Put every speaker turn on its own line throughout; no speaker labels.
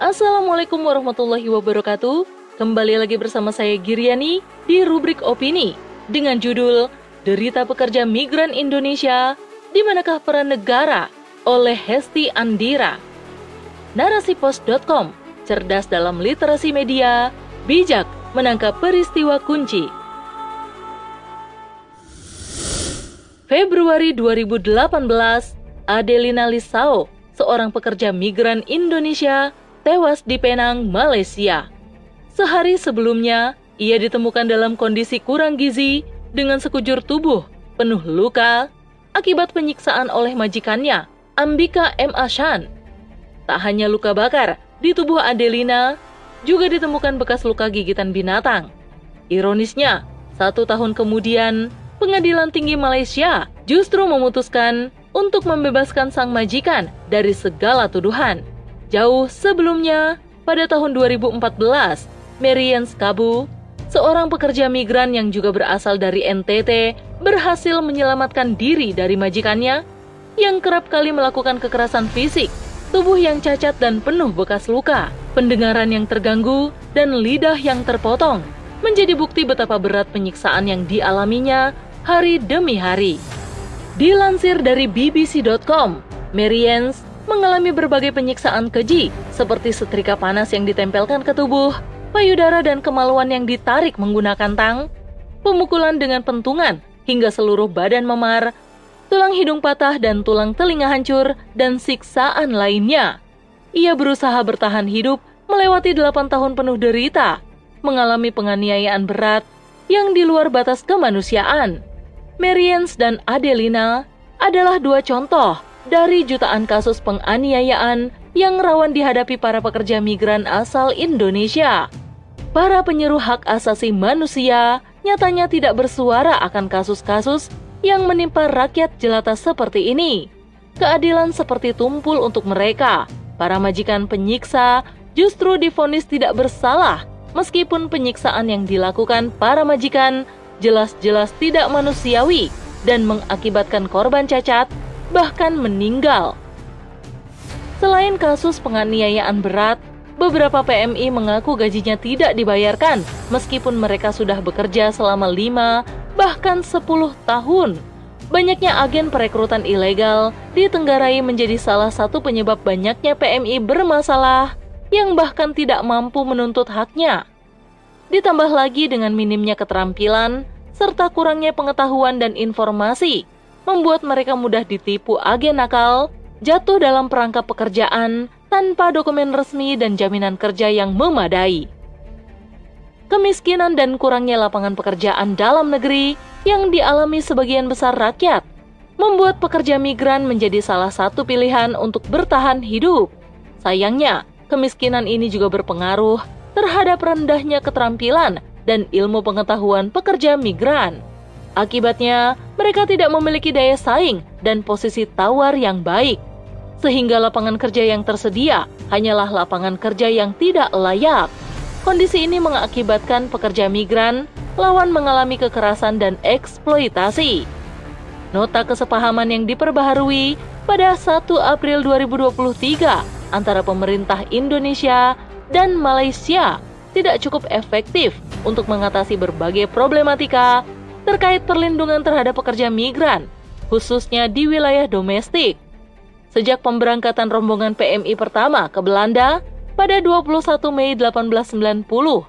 Assalamualaikum warahmatullahi wabarakatuh. Kembali lagi bersama saya Giriani di rubrik opini dengan judul Derita Pekerja Migran Indonesia, di manakah peran negara oleh Hesti Andira. Narasipos.com, cerdas dalam literasi media, bijak menangkap peristiwa kunci. Februari 2018, Adelina Lisao, seorang pekerja migran Indonesia, tewas di Penang, Malaysia. Sehari sebelumnya, ia ditemukan dalam kondisi kurang gizi dengan sekujur tubuh penuh luka akibat penyiksaan oleh majikannya, Ambika M. Ashan. Tak hanya luka bakar, di tubuh Adelina juga ditemukan bekas luka gigitan binatang. Ironisnya, satu tahun kemudian, Pengadilan Tinggi Malaysia justru memutuskan untuk membebaskan sang majikan dari segala tuduhan. Jauh sebelumnya, pada tahun 2014, Marian Skabu, seorang pekerja migran yang juga berasal dari NTT, berhasil menyelamatkan diri dari majikannya yang kerap kali melakukan kekerasan fisik, tubuh yang cacat dan penuh bekas luka, pendengaran yang terganggu, dan lidah yang terpotong menjadi bukti betapa berat penyiksaan yang dialaminya hari demi hari. Dilansir dari BBC.com, Marians mengalami berbagai penyiksaan keji seperti setrika panas yang ditempelkan ke tubuh, payudara dan kemaluan yang ditarik menggunakan tang, pemukulan dengan pentungan hingga seluruh badan memar, tulang hidung patah dan tulang telinga hancur, dan siksaan lainnya. Ia berusaha bertahan hidup melewati delapan tahun penuh derita, mengalami penganiayaan berat yang di luar batas kemanusiaan. Marians dan Adelina adalah dua contoh dari jutaan kasus penganiayaan yang rawan dihadapi para pekerja migran asal Indonesia. Para penyeru hak asasi manusia nyatanya tidak bersuara akan kasus-kasus yang menimpa rakyat jelata seperti ini. Keadilan seperti tumpul untuk mereka. Para majikan penyiksa justru difonis tidak bersalah meskipun penyiksaan yang dilakukan para majikan jelas-jelas tidak manusiawi dan mengakibatkan korban cacat, bahkan meninggal. Selain kasus penganiayaan berat, beberapa PMI mengaku gajinya tidak dibayarkan meskipun mereka sudah bekerja selama 5 bahkan 10 tahun. Banyaknya agen perekrutan ilegal ditenggarai menjadi salah satu penyebab banyaknya PMI bermasalah yang bahkan tidak mampu menuntut haknya. Ditambah lagi dengan minimnya keterampilan, serta kurangnya pengetahuan dan informasi, membuat mereka mudah ditipu agen nakal, jatuh dalam perangkap pekerjaan tanpa dokumen resmi dan jaminan kerja yang memadai. Kemiskinan dan kurangnya lapangan pekerjaan dalam negeri yang dialami sebagian besar rakyat membuat pekerja migran menjadi salah satu pilihan untuk bertahan hidup. Sayangnya, kemiskinan ini juga berpengaruh terhadap rendahnya keterampilan dan ilmu pengetahuan pekerja migran. Akibatnya, mereka tidak memiliki daya saing dan posisi tawar yang baik, sehingga lapangan kerja yang tersedia hanyalah lapangan kerja yang tidak layak. Kondisi ini mengakibatkan pekerja migran lawan mengalami kekerasan dan eksploitasi. Nota kesepahaman yang diperbaharui pada 1 April 2023 antara pemerintah Indonesia dan Malaysia tidak cukup efektif untuk mengatasi berbagai problematika terkait perlindungan terhadap pekerja migran, khususnya di wilayah domestik. Sejak pemberangkatan rombongan PMI pertama ke Belanda pada 21 Mei 1890,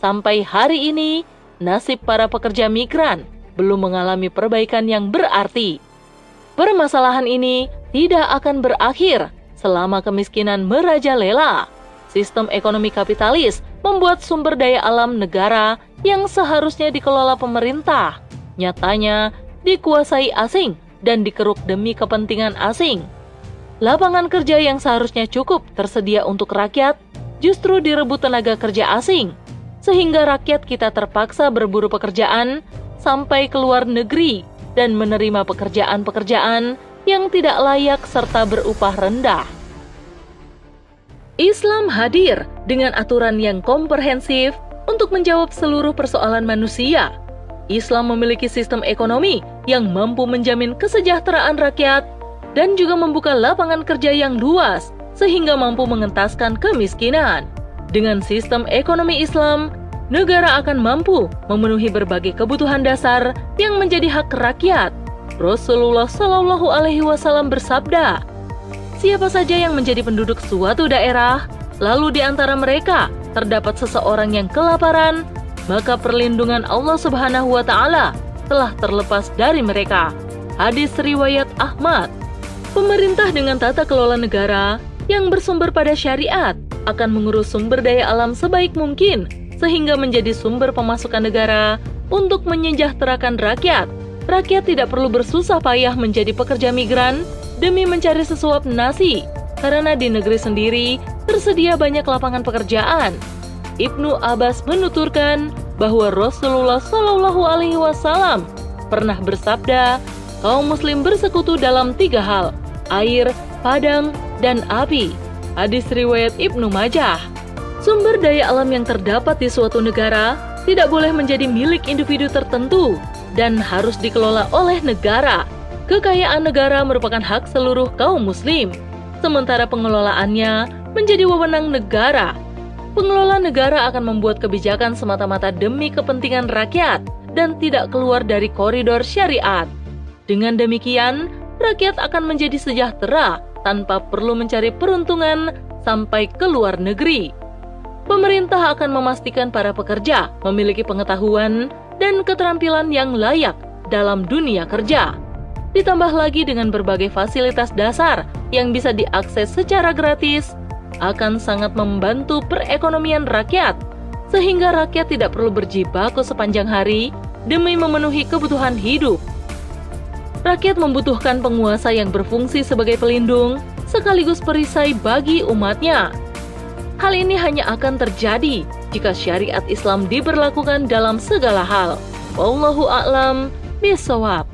sampai hari ini nasib para pekerja migran belum mengalami perbaikan yang berarti. Permasalahan ini tidak akan berakhir selama kemiskinan merajalela. Sistem ekonomi kapitalis membuat sumber daya alam negara yang seharusnya dikelola pemerintah, nyatanya dikuasai asing dan dikeruk demi kepentingan asing. Lapangan kerja yang seharusnya cukup tersedia untuk rakyat justru direbut tenaga kerja asing, sehingga rakyat kita terpaksa berburu pekerjaan sampai ke luar negeri dan menerima pekerjaan-pekerjaan yang tidak layak serta berupah rendah. Islam hadir dengan aturan yang komprehensif untuk menjawab seluruh persoalan manusia. Islam memiliki sistem ekonomi yang mampu menjamin kesejahteraan rakyat dan juga membuka lapangan kerja yang luas sehingga mampu mengentaskan kemiskinan. Dengan sistem ekonomi Islam, negara akan mampu memenuhi berbagai kebutuhan dasar yang menjadi hak rakyat. Rasulullah Shallallahu Alaihi Wasallam bersabda, "Siapa saja yang menjadi penduduk suatu daerah, lalu di antara mereka terdapat seseorang yang kelaparan, maka perlindungan Allah Subhanahu wa Ta'ala telah terlepas dari mereka." Hadis riwayat Ahmad. Pemerintah dengan tata kelola negara yang bersumber pada syariat akan mengurus sumber daya alam sebaik mungkin sehingga menjadi sumber pemasukan negara untuk menyejahterakan rakyat. Rakyat tidak perlu bersusah payah menjadi pekerja migran demi mencari sesuap nasi, karena di negeri sendiri tersedia banyak lapangan pekerjaan. Ibnu Abbas menuturkan bahwa Rasulullah Shallallahu Alaihi Wasallam pernah bersabda, kaum Muslim bersekutu dalam tiga hal: air, padang, dan api. Hadis riwayat Ibnu Majah. Sumber daya alam yang terdapat di suatu negara tidak boleh menjadi milik individu tertentu dan harus dikelola oleh negara. Kekayaan negara merupakan hak seluruh kaum muslim, sementara pengelolaannya menjadi wewenang negara. Pengelola negara akan membuat kebijakan semata-mata demi kepentingan rakyat dan tidak keluar dari koridor syariat. Dengan demikian, rakyat akan menjadi sejahtera tanpa perlu mencari peruntungan sampai ke luar negeri. Pemerintah akan memastikan para pekerja memiliki pengetahuan dan keterampilan yang layak dalam dunia kerja. Ditambah lagi dengan berbagai fasilitas dasar yang bisa diakses secara gratis, akan sangat membantu perekonomian rakyat, sehingga rakyat tidak perlu berjibaku sepanjang hari demi memenuhi kebutuhan hidup rakyat membutuhkan penguasa yang berfungsi sebagai pelindung sekaligus perisai bagi umatnya. Hal ini hanya akan terjadi jika syariat Islam diberlakukan dalam segala hal. Wallahu a'lam bishawab.